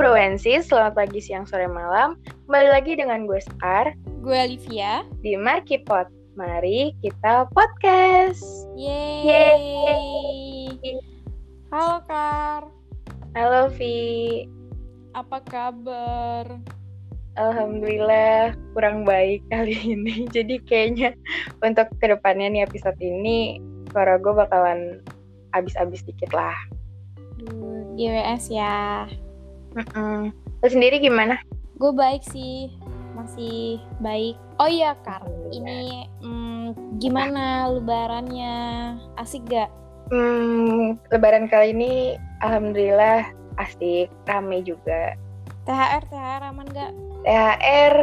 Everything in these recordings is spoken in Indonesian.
Browensis, selamat pagi, siang, sore, malam. Kembali lagi dengan gue Sekar Gue Olivia. di Markipot. Mari kita podcast. Yeay. Halo Kar, Halo Vi, apa kabar? Alhamdulillah kurang baik kali ini. Jadi kayaknya untuk ke depannya nih episode ini suara gue bakalan abis-abis dikit lah. Duh, GWS ya. Mm-mm. Lo sendiri gimana? Gue baik sih, masih baik. Oh iya Kar, Alhamdulillah. ini mm, gimana lebarannya? Asik gak? Hmm, lebaran kali ini alhamdulillah asik, rame juga. THR, THR aman gak? THR,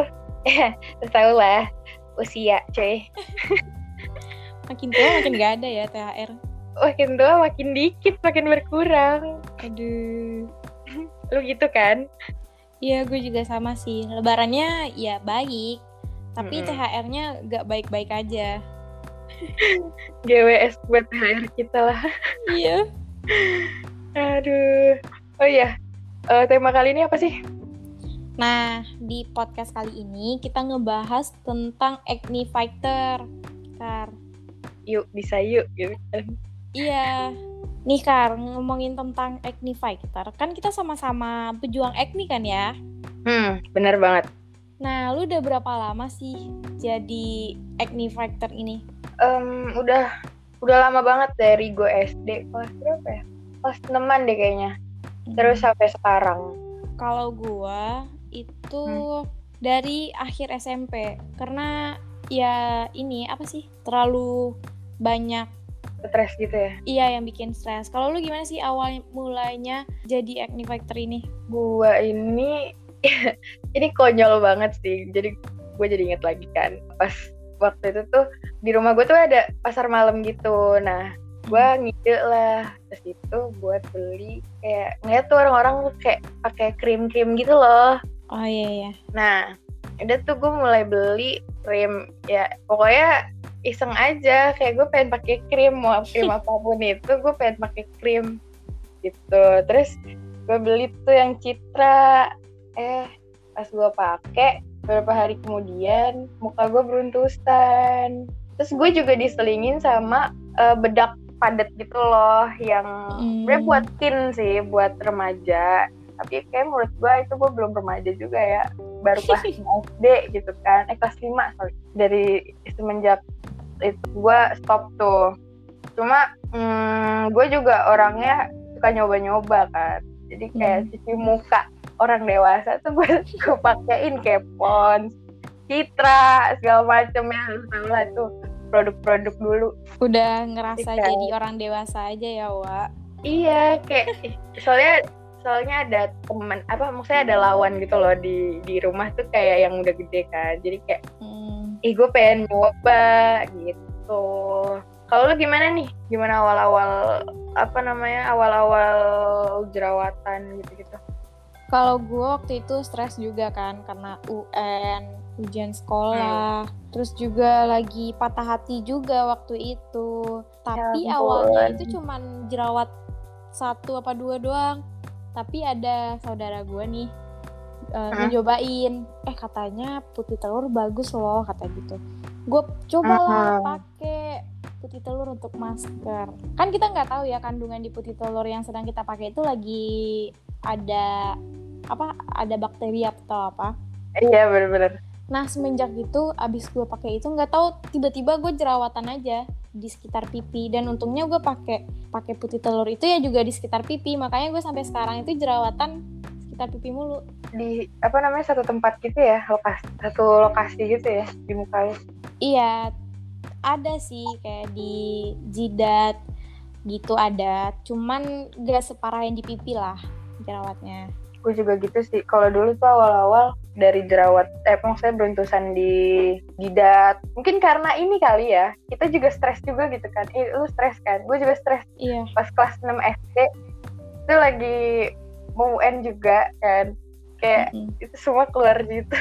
tau lah usia cuy. Makin tua makin gak ada ya THR. Makin tua makin dikit, makin berkurang. Aduh. Lu gitu kan? Iya gue juga sama sih. Lebarannya ya baik, tapi Mm-mm. THR-nya gak baik-baik aja. GWS buat THR kita lah. Iya. Aduh. Oh iya, eh, tema kali ini apa sih? Nah, di podcast kali ini kita ngebahas tentang acne fighter. Kar. Yuk, bisa yuk gitu kan. Iya. Nih Kar, ngomongin tentang acne fighter. Kan kita sama-sama pejuang acne kan ya? Hmm, bener banget. Nah, lu udah berapa lama sih jadi acne fighter ini? Em, udah udah lama banget dari gue SD kelas berapa ya? Kelas 6 deh kayaknya. Terus sampai sekarang. kalau gua itu Hmm. dari akhir SMP karena ya ini apa sih? Terlalu banyak Stres gitu ya. iya yang bikin stres. Kalau lu gimana sih awal mulainya jadi acne fighter ini? Gua ini ini konyol banget sih. Jadi gue jadi inget lagi kan. Pas waktu itu tuh di rumah gue tuh ada pasar malam gitu. Nah, gue ngide lah terus itu buat beli kayak ngeliat tuh orang-orang kayak pakai krim-krim gitu loh. Oh iya iya. Nah, udah tuh gue mulai beli krim ya pokoknya iseng aja kayak gue pengen pakai krim mau krim apa pun itu gue pengen pakai krim gitu. Terus gue beli tuh yang Citra eh pas gue pakai beberapa hari kemudian muka gue beruntusan. Terus gue juga diselingin sama eh, bedak padat gitu loh yang Hmm. buat teen sih buat remaja. Tapi kayak menurut gue itu gue belum remaja juga ya. Baru kelas 5 SD gitu kan eh kelas 5 sorry dari semenjak itu gue stop tuh cuma hmm, gue juga orangnya suka nyoba-nyoba kan jadi kayak Hmm. cuci muka orang dewasa tuh gue gue pakein kayak Pons, Citra segala macem ya lu tau lah tuh produk-produk dulu Udah ngerasa Iya. jadi orang dewasa aja ya, Wak. Iya, kayak soalnya soalnya ada temen apa maksudnya ada lawan gitu loh di di rumah tuh kayak yang udah gede kan. Jadi kayak Hmm. Ih gue pengen nyoba gitu. Kalau lu gimana nih? Gimana awal-awal apa namanya? Awal-awal jerawatan gitu-gitu. Kalau gue waktu itu stres juga kan karena UN, ujian sekolah, terus juga lagi patah hati juga waktu itu. Tapi Ya awalnya itu cuman jerawat satu apa dua doang. Tapi ada saudara gue nih uh, Hah? nyobain, eh katanya putih telur bagus loh kata gitu. Gue cobalah Mhm. pakai putih telur untuk masker. Kan kita nggak tahu ya kandungan di putih telur yang sedang kita pakai itu lagi ada apa ada bakteri atau apa Iya bener-bener. nah semenjak itu abis gue pakai itu nggak tahu tiba-tiba gue jerawatan aja di sekitar pipi dan untungnya gue pakai pakai putih telur itu ya juga di sekitar pipi makanya gue sampai sekarang itu jerawatan sekitar pipi mulu Di apa namanya satu tempat gitu ya, lokasi satu lokasi gitu ya di muka lu. iya ada sih kayak di jidat gitu ada. Cuman gak separah yang di pipi lah jerawatnya. Gue juga gitu sih. Kalau dulu tuh awal-awal dari jerawat eh maksudnya beruntusan di jidat. Mungkin karena ini kali ya kita juga stres juga gitu kan. Eh, lu stres kan? Gue juga stres. Iya. Pas kelas 6 SD itu lagi mau UN juga kan kayak Mm-mm. itu semua keluar gitu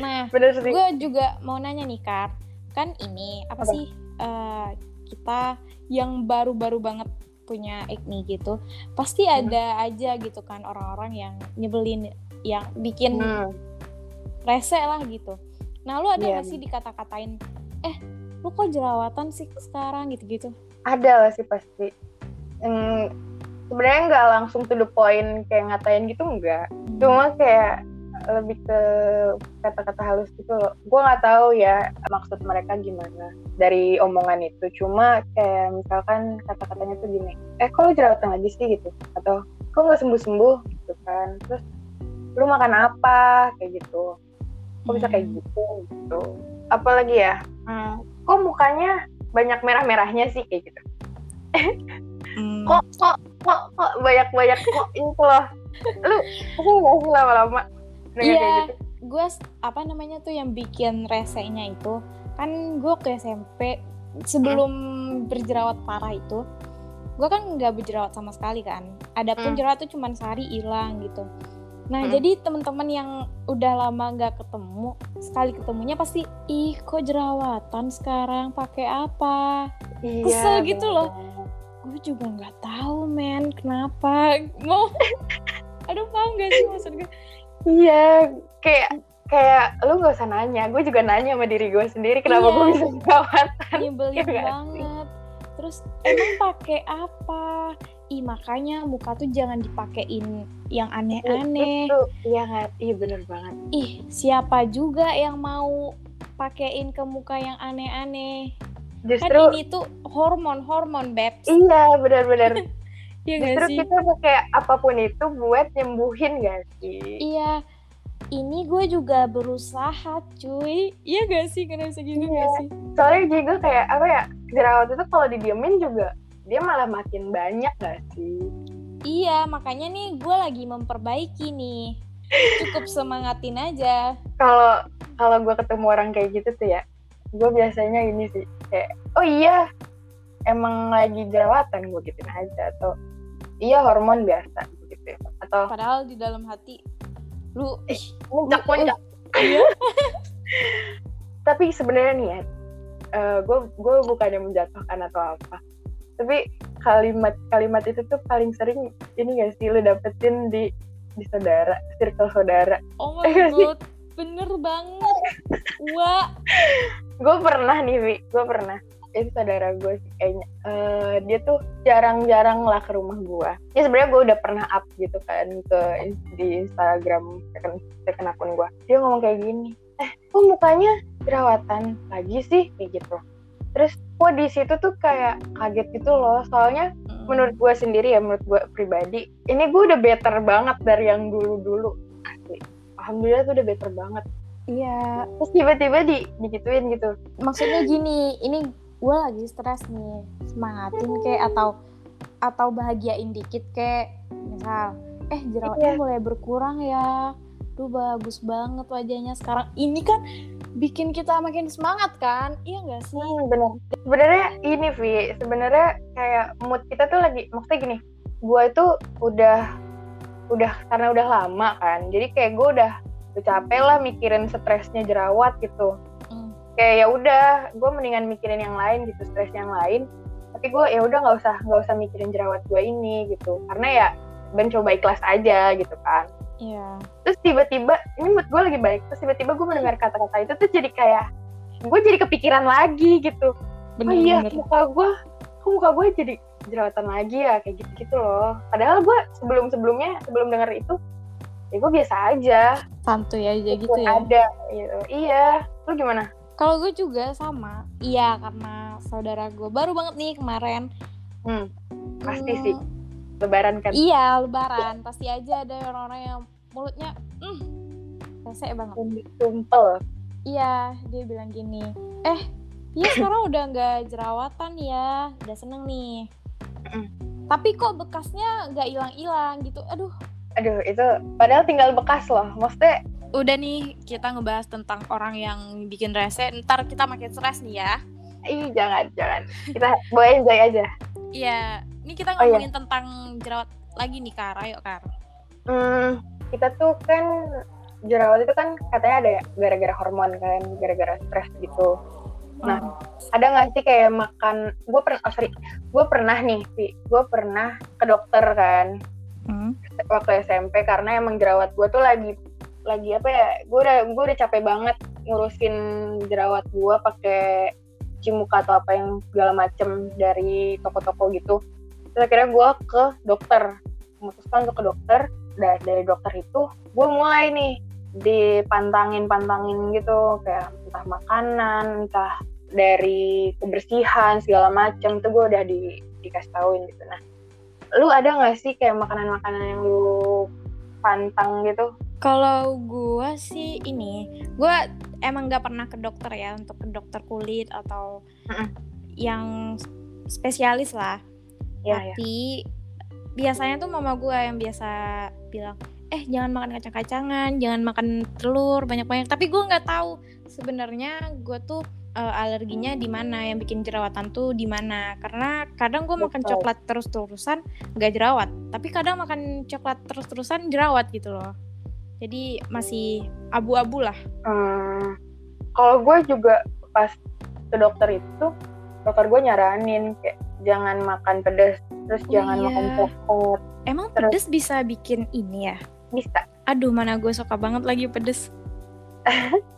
nah bener sih gue juga mau nanya nih Kar kan ini apa Apa? sih eh, kita yang baru-baru banget punya acne gitu pasti Hmm. ada aja gitu kan orang-orang yang nyebelin yang bikin Hmm. rese lah gitu nah lu ada Iya, nggak sih dikata-katain eh lu kok jerawatan sih sekarang gitu-gitu ada lah sih pasti Hmm, sebenarnya nggak langsung to the point kayak ngatain gitu enggak cuma kayak lebih ke kata-kata halus gitu loh. Gue nggak tahu ya maksud mereka gimana dari omongan itu. Cuma kayak misalkan kata-katanya tuh gini eh kok lu jerawatan lagi sih? gitu. Atau kok nggak sembuh-sembuh? gitu kan. Terus lu makan apa? kayak gitu. Kok bisa kayak Hmm. gitu gitu. Apalagi ya hmm, kok mukanya banyak merah-merahnya sih kayak gitu. Hmm. kok kok kok kok banyak banyak kok itu loh lu kesel gak sih lama-lama Iya. gitu gue apa namanya tuh yang bikin resenya itu kan gue ke SMP sebelum berjerawat parah itu gue kan nggak berjerawat sama sekali kan adapun Hmm. jerawat tuh cuman sehari hilang gitu nah Hmm. jadi teman-teman yang udah lama nggak ketemu sekali ketemunya pasti ih kok jerawatan sekarang pakai apa iya, Kesel gitu bener loh. Gue juga nggak tahu men. Kenapa? Mau aduh paham gak sih maksud gue iya kayak kayak lu gak usah nanya. Gue juga nanya sama diri gue sendiri kenapa Iya. gue bisa jerawatan nyebelin Iya sih? banget. Terus emang pakai apa? Ih makanya muka tuh jangan dipakein yang aneh-aneh. Itu iya nggak? Iya bener banget. Ih siapa juga yang mau pakein ke muka yang aneh-aneh kan justru ini tuh hormon hormon babes iya benar-benar. Iya justru sih? kita pakai apa pun itu buat nyembuhin gak sih? Iya. Ini gue juga berusaha cuy. Iya gak sih? Bisa gitu Iya. gak sih? Soalnya juga kayak apa ya jerawat itu kalau didiemin juga dia malah makin banyak gak sih? Iya makanya nih gue lagi memperbaiki nih. Cukup semangatin aja. Kalau kalau gue ketemu orang kayak gitu tuh ya gue biasanya ini sih kayak oh iya emang lagi jerawatan gue gituin aja atau iya hormon biasa gitu atau padahal di dalam hati lu ih, muncak Lu- muncak iya. Tapi sebenarnya nih ya gue gue bukannya menjatuhkan atau apa. Tapi kalimat kalimat itu tuh paling sering ini gak sih lu dapetin di di saudara circle saudara. Oh my Iya sih. god bener banget. Wah gue pernah nih Vi gue pernah. Itu saudara gue sih kayaknya. Eh, dia tuh jarang-jarang lah ke rumah gue ya sebenarnya gue udah pernah up gitu kan ke di Instagram second, second akun gue dia ngomong kayak gini eh kok mukanya jerawatan lagi sih? Kayak gitu. Terus kok di situ tuh kayak kaget gitu loh. Soalnya menurut gue sendiri ya menurut gue pribadi ini gue udah better banget dari yang dulu-dulu. Alhamdulillah tuh udah better banget iya. Terus tiba-tiba di digituin gitu. Maksudnya gini ini gue lagi stres nih semangatin kayak atau atau bahagiain dikit kayak misal eh jerawatnya Iya. mulai berkurang ya. Tuh bagus banget wajahnya sekarang. Ini kan bikin kita makin semangat kan? Iya gak sih? Hmm, bener. Sebenarnya ini Vi, sebenarnya kayak mood kita tuh lagi maksudnya gini, gua itu udah udah karena udah lama kan, jadi kayak gue udah udah capek lah mikirin stresnya jerawat gitu. Hmm. Kayak ya udah, gue mendingan mikirin yang lain gitu, stres yang lain. Tapi gue ya udah nggak usah nggak usah mikirin jerawat gue ini gitu, karena ya mencoba ikhlas aja gitu kan. iya Terus tiba-tiba ini mood gue lagi baik, terus tiba-tiba gue mendengar kata-kata itu tuh jadi kayak gue jadi kepikiran lagi gitu bener oh iya bener muka gue kok muka gue jadi jerawatan lagi ya kayak gitu gitu loh padahal gue sebelum sebelumnya sebelum denger itu ya gue biasa aja. Santuy aja gitu ya? ada gitu iya. Lu gimana? Kalau gue juga sama. Iya karena saudara gue baru banget nih kemarin. Hmm, pasti Hmm, sih. Lebaran kan? Iya lebaran. Pasti aja ada orang-orang yang mulutnya mm, rese banget. Tumpel. Iya, dia bilang gini, eh, dia sekarang udah nggak jerawatan ya, udah seneng nih. Mm. Tapi kok bekasnya nggak hilang-hilang gitu, aduh. Aduh itu padahal tinggal bekas loh maksudnya Udah nih, kita ngebahas tentang orang yang bikin rese, ntar kita makin stres nih ya. ih jangan jangan kita boleh enjoy aja Iya, ini kita Oh, iya. ngomongin tentang jerawat lagi nih, Kar. Ayo, Kar. hmm, kita tuh kan jerawat itu kan katanya ada ya gara-gara hormon kan gara-gara stres gitu Nah, ada nggak sih kayak makan? Gue pernah, oh sorry, gue pernah nih, gue pernah ke dokter kan Hmm. Waktu SMP karena emang jerawat gue tuh lagi lagi apa ya? Gue udah gue udah capek banget ngurusin jerawat gue pakai cuci muka atau apa yang segala macem dari toko-toko gitu. Terus akhirnya gue ke dokter, memutuskan untuk ke dokter. Dan dari dokter itu gue mulai nih dipantangin-pantangin gitu kayak entah makanan, entah dari kebersihan segala macam itu gue udah di dikasih tauin gitu. Nah, lu ada nggak sih kayak makanan-makanan yang lu pantang gitu? Kalau gue sih ini, gue emang gak pernah ke dokter ya untuk ke dokter kulit atau Mm-mm. yang spesialis lah. Ya, ya. Tapi biasanya tuh mama gue yang biasa bilang, eh jangan makan kacang-kacangan, jangan makan telur banyak-banyak. Tapi gue nggak tahu sebenarnya gue tuh eh, alerginya di mana, yang bikin jerawatan tuh di mana. Karena kadang gue makan coklat terus-terusan nggak jerawat, tapi kadang makan coklat terus-terusan jerawat gitu loh. Jadi masih abu-abu lah. Hmm, kalau gue juga pas ke dokter itu, dokter gue nyaranin kayak jangan makan pedas, terus Oh jangan iya. makan coklat, Emang Terus- pedes bisa bikin ini ya? bisa. Aduh mana gue suka banget lagi pedes.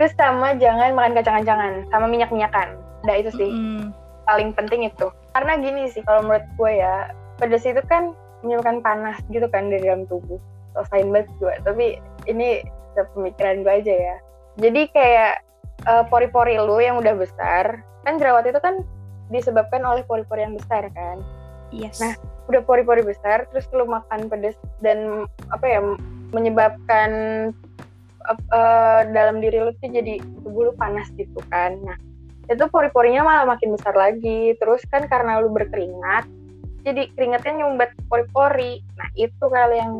Terus sama jangan makan kacang-kacangan, sama minyak-minyakan. Nah itu sih Mm-mm. paling penting itu. Karena gini sih kalau menurut gue ya, pedas itu kan menyebabkan panas gitu kan dari dalam tubuh. Rasain banget gue, tapi ini pemikiran gue aja ya. Jadi kayak eh, pori-pori lu yang udah besar, kan jerawat itu kan disebabkan oleh pori-pori yang besar kan. Yes. Nah, udah pori-pori besar terus lu makan pedas dan apa ya menyebabkan eh, dalam diri lu tuh jadi tubuh lu panas gitu kan nah itu pori-porinya malah makin besar lagi terus kan karena lu berkeringat jadi keringatnya nyumbat pori-pori nah itu kali yang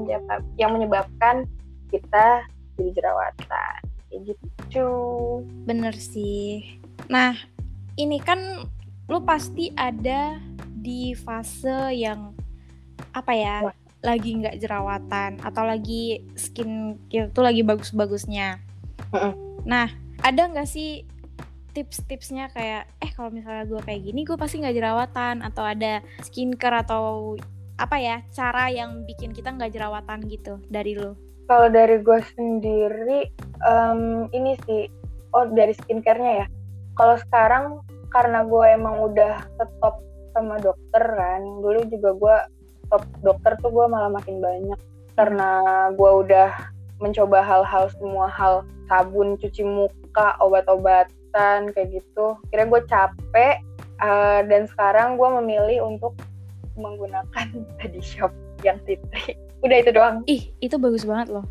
yang menyebabkan kita jadi jerawatan kayak gitu Bener sih. Nah, ini kan lu pasti ada di fase yang apa ya? Wah. Lagi nggak jerawatan atau lagi skin care tuh lagi bagus-bagusnya. Nah, ada nggak sih tips-tipsnya kayak eh kalau misalnya gue kayak gini gue pasti nggak jerawatan atau ada skincare atau apa ya cara yang bikin kita nggak jerawatan gitu dari lu? Kalau dari gue sendiri, em, ini sih, oh dari skincare-nya ya. Kalau sekarang karena gue emang udah stop sama dokter kan, dulu juga gue stop dokter tuh gue malah makin banyak karena gue udah mencoba hal-hal semua hal sabun, cuci muka, obat-obatan kayak gitu. Kira gue capek eh, dan sekarang gue memilih untuk menggunakan body shop yang titri. Udah itu doang. Ih, itu bagus banget loh.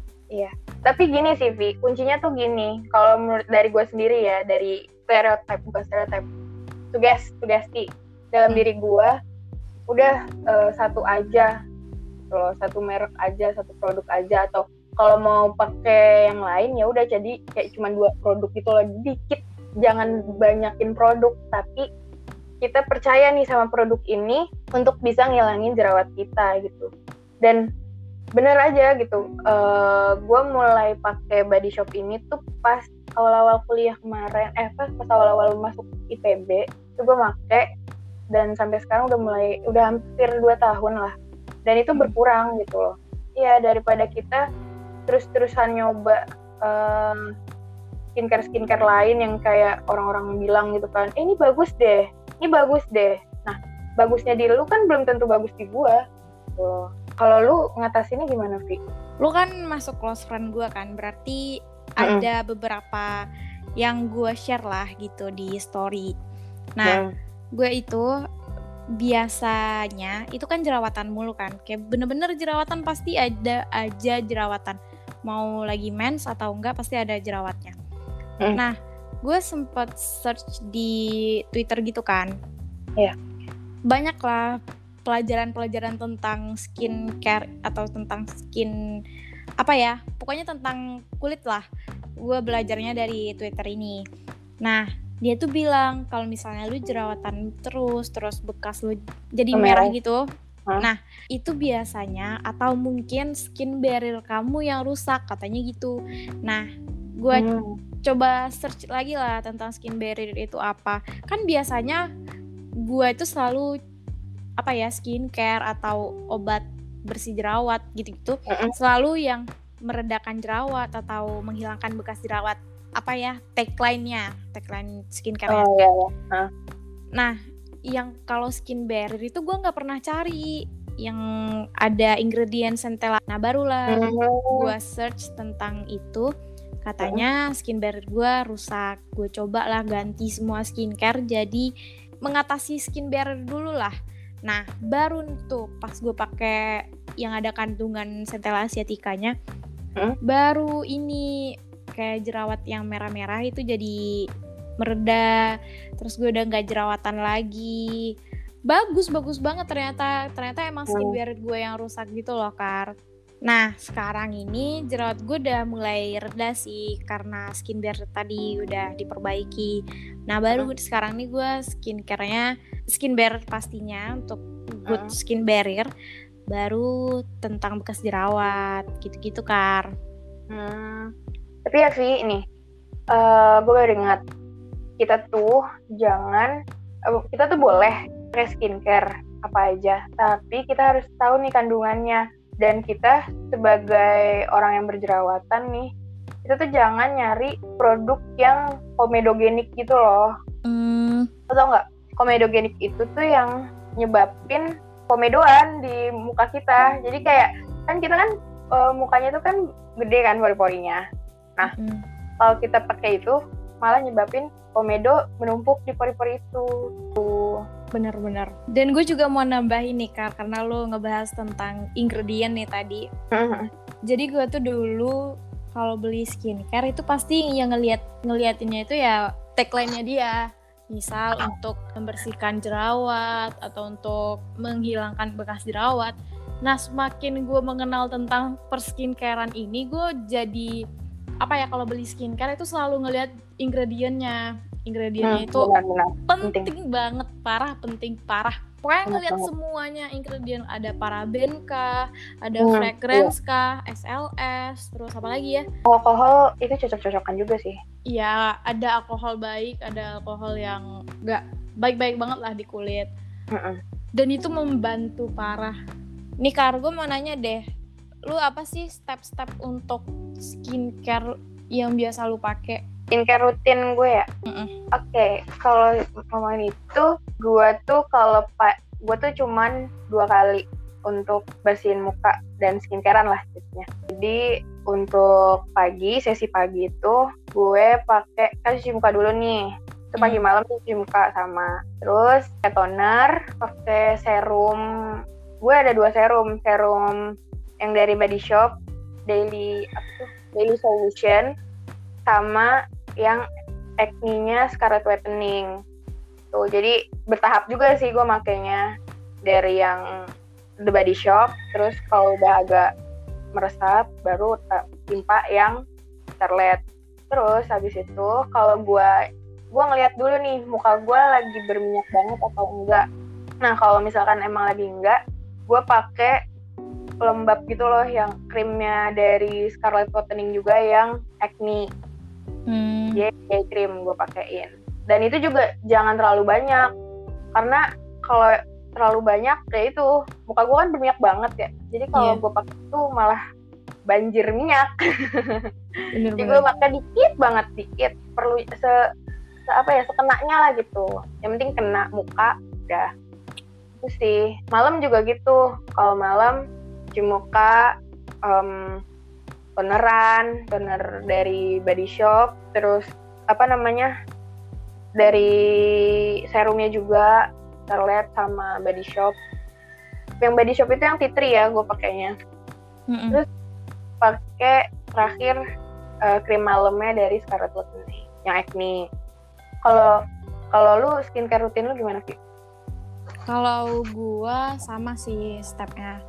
Tapi gini sih, Vi, kuncinya tuh gini. Kalau menurut dari gue sendiri ya, dari stereotip bukan stereotip, tugas sugesti dalam Hmm. diri gue, udah eh, satu aja, gitu loh, satu merek aja, satu produk aja, atau kalau mau pakai yang lain ya udah jadi kayak cuma dua produk gitu loh, dikit, jangan banyakin produk, tapi kita percaya nih sama produk ini untuk bisa ngilangin jerawat kita gitu. Dan bener aja gitu. Gue mulai pakai body shop ini tuh pas awal-awal kuliah kemarin. Eh pas pas awal-awal masuk IPB itu gue make dan sampai sekarang udah mulai udah hampir dua tahun lah dan itu Hmm. berkurang gitu loh Iya daripada kita terus-terusan nyoba em, skincare skincare lain yang kayak orang-orang bilang gitu kan eh, ini bagus deh ini bagus deh nah bagusnya di lu kan belum tentu bagus di gua Tuh. Kalau lu ngatasinnya gimana, Vi? Lu kan masuk close friend gue kan, berarti Mm-mm. ada beberapa yang gue share lah gitu di story. Nah, gue itu biasanya itu kan jerawatan mulu kan, kayak bener-bener jerawatan pasti ada aja jerawatan. Mau lagi mens atau enggak pasti ada jerawatnya. Mm. Nah, gue sempet search di Twitter gitu kan. Iya. Banyak lah pelajaran-pelajaran tentang skincare atau tentang skin apa ya pokoknya tentang kulit lah gue belajarnya dari Twitter ini nah dia tuh bilang kalau misalnya lu jerawatan terus terus bekas lu jadi Merah. merah gitu Hah? nah itu biasanya atau mungkin skin barrier kamu yang rusak katanya gitu nah gue Hmm. coba search lagi lah tentang skin barrier itu apa kan biasanya gue itu selalu apa ya skincare atau obat bersih jerawat gitu-gitu Mm-mm. selalu yang meredakan jerawat atau menghilangkan bekas jerawat apa ya tagline-nya tagline skincare Oh iya, iya. nah yang kalau skin barrier itu gue nggak pernah cari. Yang ada ingredient centella nah barulah Hmm. gue search tentang itu. Katanya skin barrier gue rusak. Gue coba lah ganti semua skincare jadi mengatasi skin barrier dulu lah. Nah baru tuh pas gue pakai yang ada kandungan centella asiaticanya Hmm? baru ini kayak jerawat yang merah-merah itu jadi mereda terus gue udah nggak jerawatan lagi bagus bagus banget ternyata ternyata emang skin Hmm. barrier gue yang rusak gitu loh kar nah sekarang ini jerawat gue udah mulai reda sih karena skin barrier tadi udah diperbaiki nah baru sekarang nih gue skincare-nya skin barrier pastinya untuk good Hmm. skin barrier baru tentang bekas jerawat gitu-gitu kar Hmm. Tapi ya Vi, ini eh gue baru ingat kita tuh jangan eh, kita tuh boleh pakai skincare apa aja, tapi kita harus tahu nih kandungannya dan kita sebagai orang yang berjerawatan nih kita tuh jangan nyari produk yang komedogenik gitu loh. Hmm, Lo tau nggak? Komedogenik itu tuh yang nyebabin komedoan di muka kita. Jadi kayak kan kita kan eh, mukanya tuh kan gede kan pori-porinya. Hmm. Kalau kita pakai itu malah nyebabin komedo menumpuk di pori-pori itu. Bener-bener. Dan gue juga mau nambahin nih Kar, karena lo ngebahas tentang ingredient nih tadi. Jadi gue tuh dulu kalau beli skincare itu pasti yang ngeliat ngeliatinnya itu ya tagline-nya dia. Misal untuk membersihkan jerawat atau untuk menghilangkan bekas jerawat. Nah semakin gue mengenal tentang perskincarean ini, gue jadi apa ya kalau beli skincare itu selalu ngeliat ingredientnya. Ingredientnya itu benar-benar. penting, banget parah penting parah pokoknya ngeliat banget. semuanya ingredient ada paraben kah ada Hmm, fragrance kah SLS terus apa lagi ya Alkohol itu cocok-cocokan juga sih. ya ada alkohol baik ada alkohol yang nggak baik-baik banget lah di kulit Mm-mm. dan itu membantu parah nih Kar gue mau nanya deh lu apa sih step-step untuk skincare yang biasa lu pakai Skincare rutin gue ya. Mm-mm. Oke, kalau ngomongin itu, gue tuh kalau pak, gue tuh cuman dua kali untuk bersihin muka dan skincarean lah jadinya. Jadi untuk pagi, sesi pagi itu gue pakai kan cuci muka dulu nih. Itu pagi malam tuh cuci muka sama. Terus pakai toner, pakai serum. Gue ada dua serum, serum yang dari Body Shop, Daily apa tuh? Daily Solution, sama yang acne-nya Scarlet Whitening. Tuh, jadi bertahap juga sih gue makainya dari yang The Body Shop, terus kalau udah agak meresap baru timpa yang Scarlet. Terus habis itu kalau gue gue ngeliat dulu nih muka gue lagi berminyak banget atau enggak. Nah kalau misalkan emang lagi enggak, gue pakai pelembab gitu loh yang krimnya dari Scarlet Whitening juga yang acne. Hmm. dia day cream gue pakein. Dan itu juga jangan terlalu banyak karena kalau terlalu banyak kayak itu muka gue kan berminyak banget ya. Jadi kalau Iya. gue pakai itu malah banjir minyak. Bener jadi gue pakai dikit banget dikit. Perlu se, se- apa ya sekenanya lah gitu. Yang penting kena muka udah. Itu sih. Malam juga gitu. Kalau malam cuci muka em, toneran toner dari body shop terus apa namanya dari serumnya juga Starlet sama body shop yang body shop itu yang titri ya gue pakainya Mm-mm. Terus pakai terakhir eh, krim malamnya dari Scarlett Whitening yang acne. Kalau kalau lu skincare rutin lu gimana sih? Kalau gua sama sih stepnya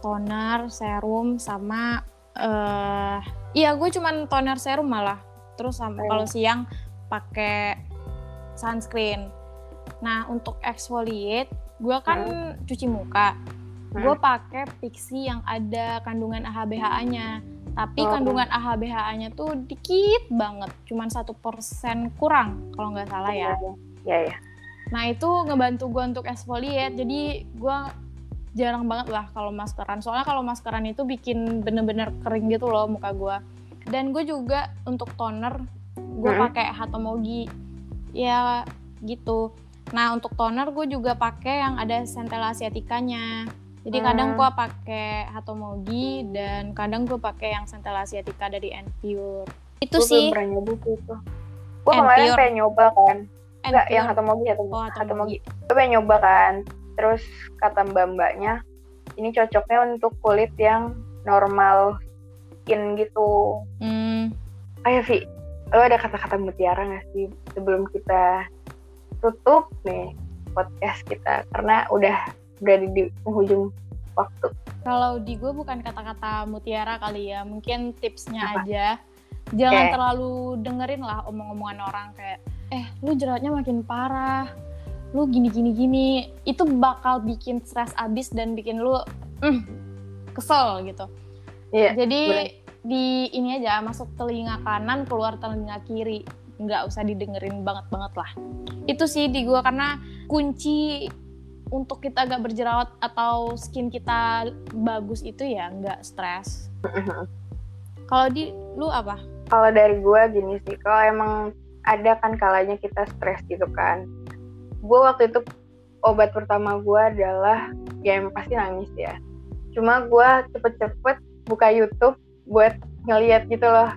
toner, serum sama eh iya gue cuman toner serum malah. Terus Hmm. kalau siang pakai sunscreen. Nah, untuk exfoliate gua kan cuci muka. Hmm. Gue pakai Pixi yang ada kandungan AHBHA-nya. Tapi Oh. kandungan AHBHA-nya tuh dikit banget, cuman satu persen kurang kalau nggak salah ya. Iya, ya. Nah itu ngebantu gue untuk exfoliate, jadi gue jarang banget lah kalau maskeran. Soalnya kalau maskeran itu bikin bener-bener kering gitu loh muka gue. Dan gue juga untuk toner, gue Mm-mm. pakai Hatomogi. Ya gitu. Nah untuk toner gue juga pakai yang ada centella asiaticanya. Jadi kadang Hmm. gue pakai Hatomogi dan kadang gue pakai yang centella asiatica dari Enpure. Itu Gue sih belum nyoba itu. Gue kemarin pengen nyoba kan. Enggak, yang Hatomogi, Oh, Hatomogi. Hatomogi. Hatomogi. Gue pengen nyoba kan. Terus kata mbak-mbaknya, ini cocoknya untuk kulit yang normal skin gitu. Hmm, Ayo Vi, lo ada kata-kata mutiara gak sih sebelum kita tutup nih podcast kita? Karena udah berada di penghujung waktu. Kalau di gue bukan kata-kata mutiara kali ya, mungkin tipsnya Apa? aja. Jangan Oke. terlalu dengerin lah omong-omongan orang kayak, eh lu jerawatnya makin parah, lu gini-gini gini. Itu bakal bikin stres abis dan bikin lu mm, kesel gitu. Iya, Jadi bener. di ini aja masuk telinga kanan keluar telinga kiri, nggak usah didengerin banget-banget lah. Itu sih di gue karena kunci untuk kita gak berjerawat atau skin kita bagus itu ya nggak stres. Kalau di lu apa? Kalau dari gue gini sih, kalau emang ada kan kalanya kita stres gitu kan. Gue waktu itu obat pertama gue adalah ya emang pasti nangis ya. Cuma gue cepet-cepet buka YouTube buat ngeliat gitu loh.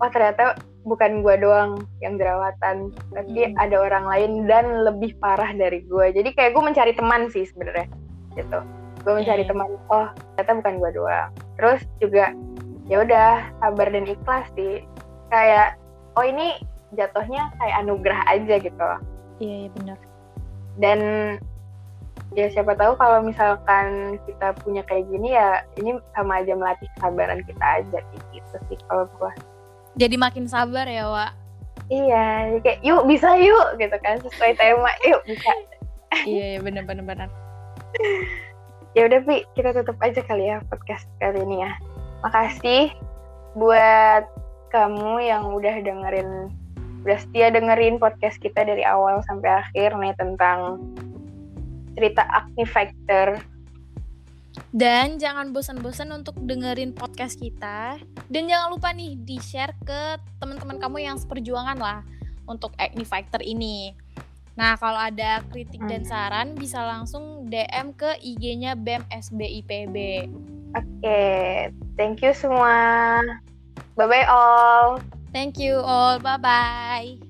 Wah ternyata bukan gue doang yang jerawatan, tapi Hmm. ada orang lain dan lebih parah dari gue. Jadi kayak gue mencari teman sih sebenarnya gitu. Gue mencari Iya. teman. Oh ternyata bukan gue doang. Terus juga ya udah sabar dan ikhlas sih. Kayak oh ini jatuhnya kayak anugerah aja gitu. Iya, iya benar. Dan ya siapa tahu kalau misalkan kita punya kayak gini ya ini sama aja melatih kesabaran kita aja gitu sih kalau gue. Jadi makin sabar ya, Wak. Iya, kayak yuk bisa yuk gitu kan sesuai tema yuk bisa. iya, iya benar benar benar. Ya udah Pi, kita tutup aja kali ya podcast kali ini ya. Makasih buat kamu yang udah dengerin udah setia dengerin podcast kita dari awal sampai akhir nih tentang cerita acne factor. Dan jangan bosan-bosan untuk dengerin podcast kita. Dan jangan lupa nih di-share ke teman-teman kamu yang seperjuangan lah untuk Acne Factor ini. Nah, kalau ada kritik dan saran bisa langsung DM ke IG-nya BEM SBIPB. Oke, thank you semua. Bye bye all. Thank you all. Bye-bye.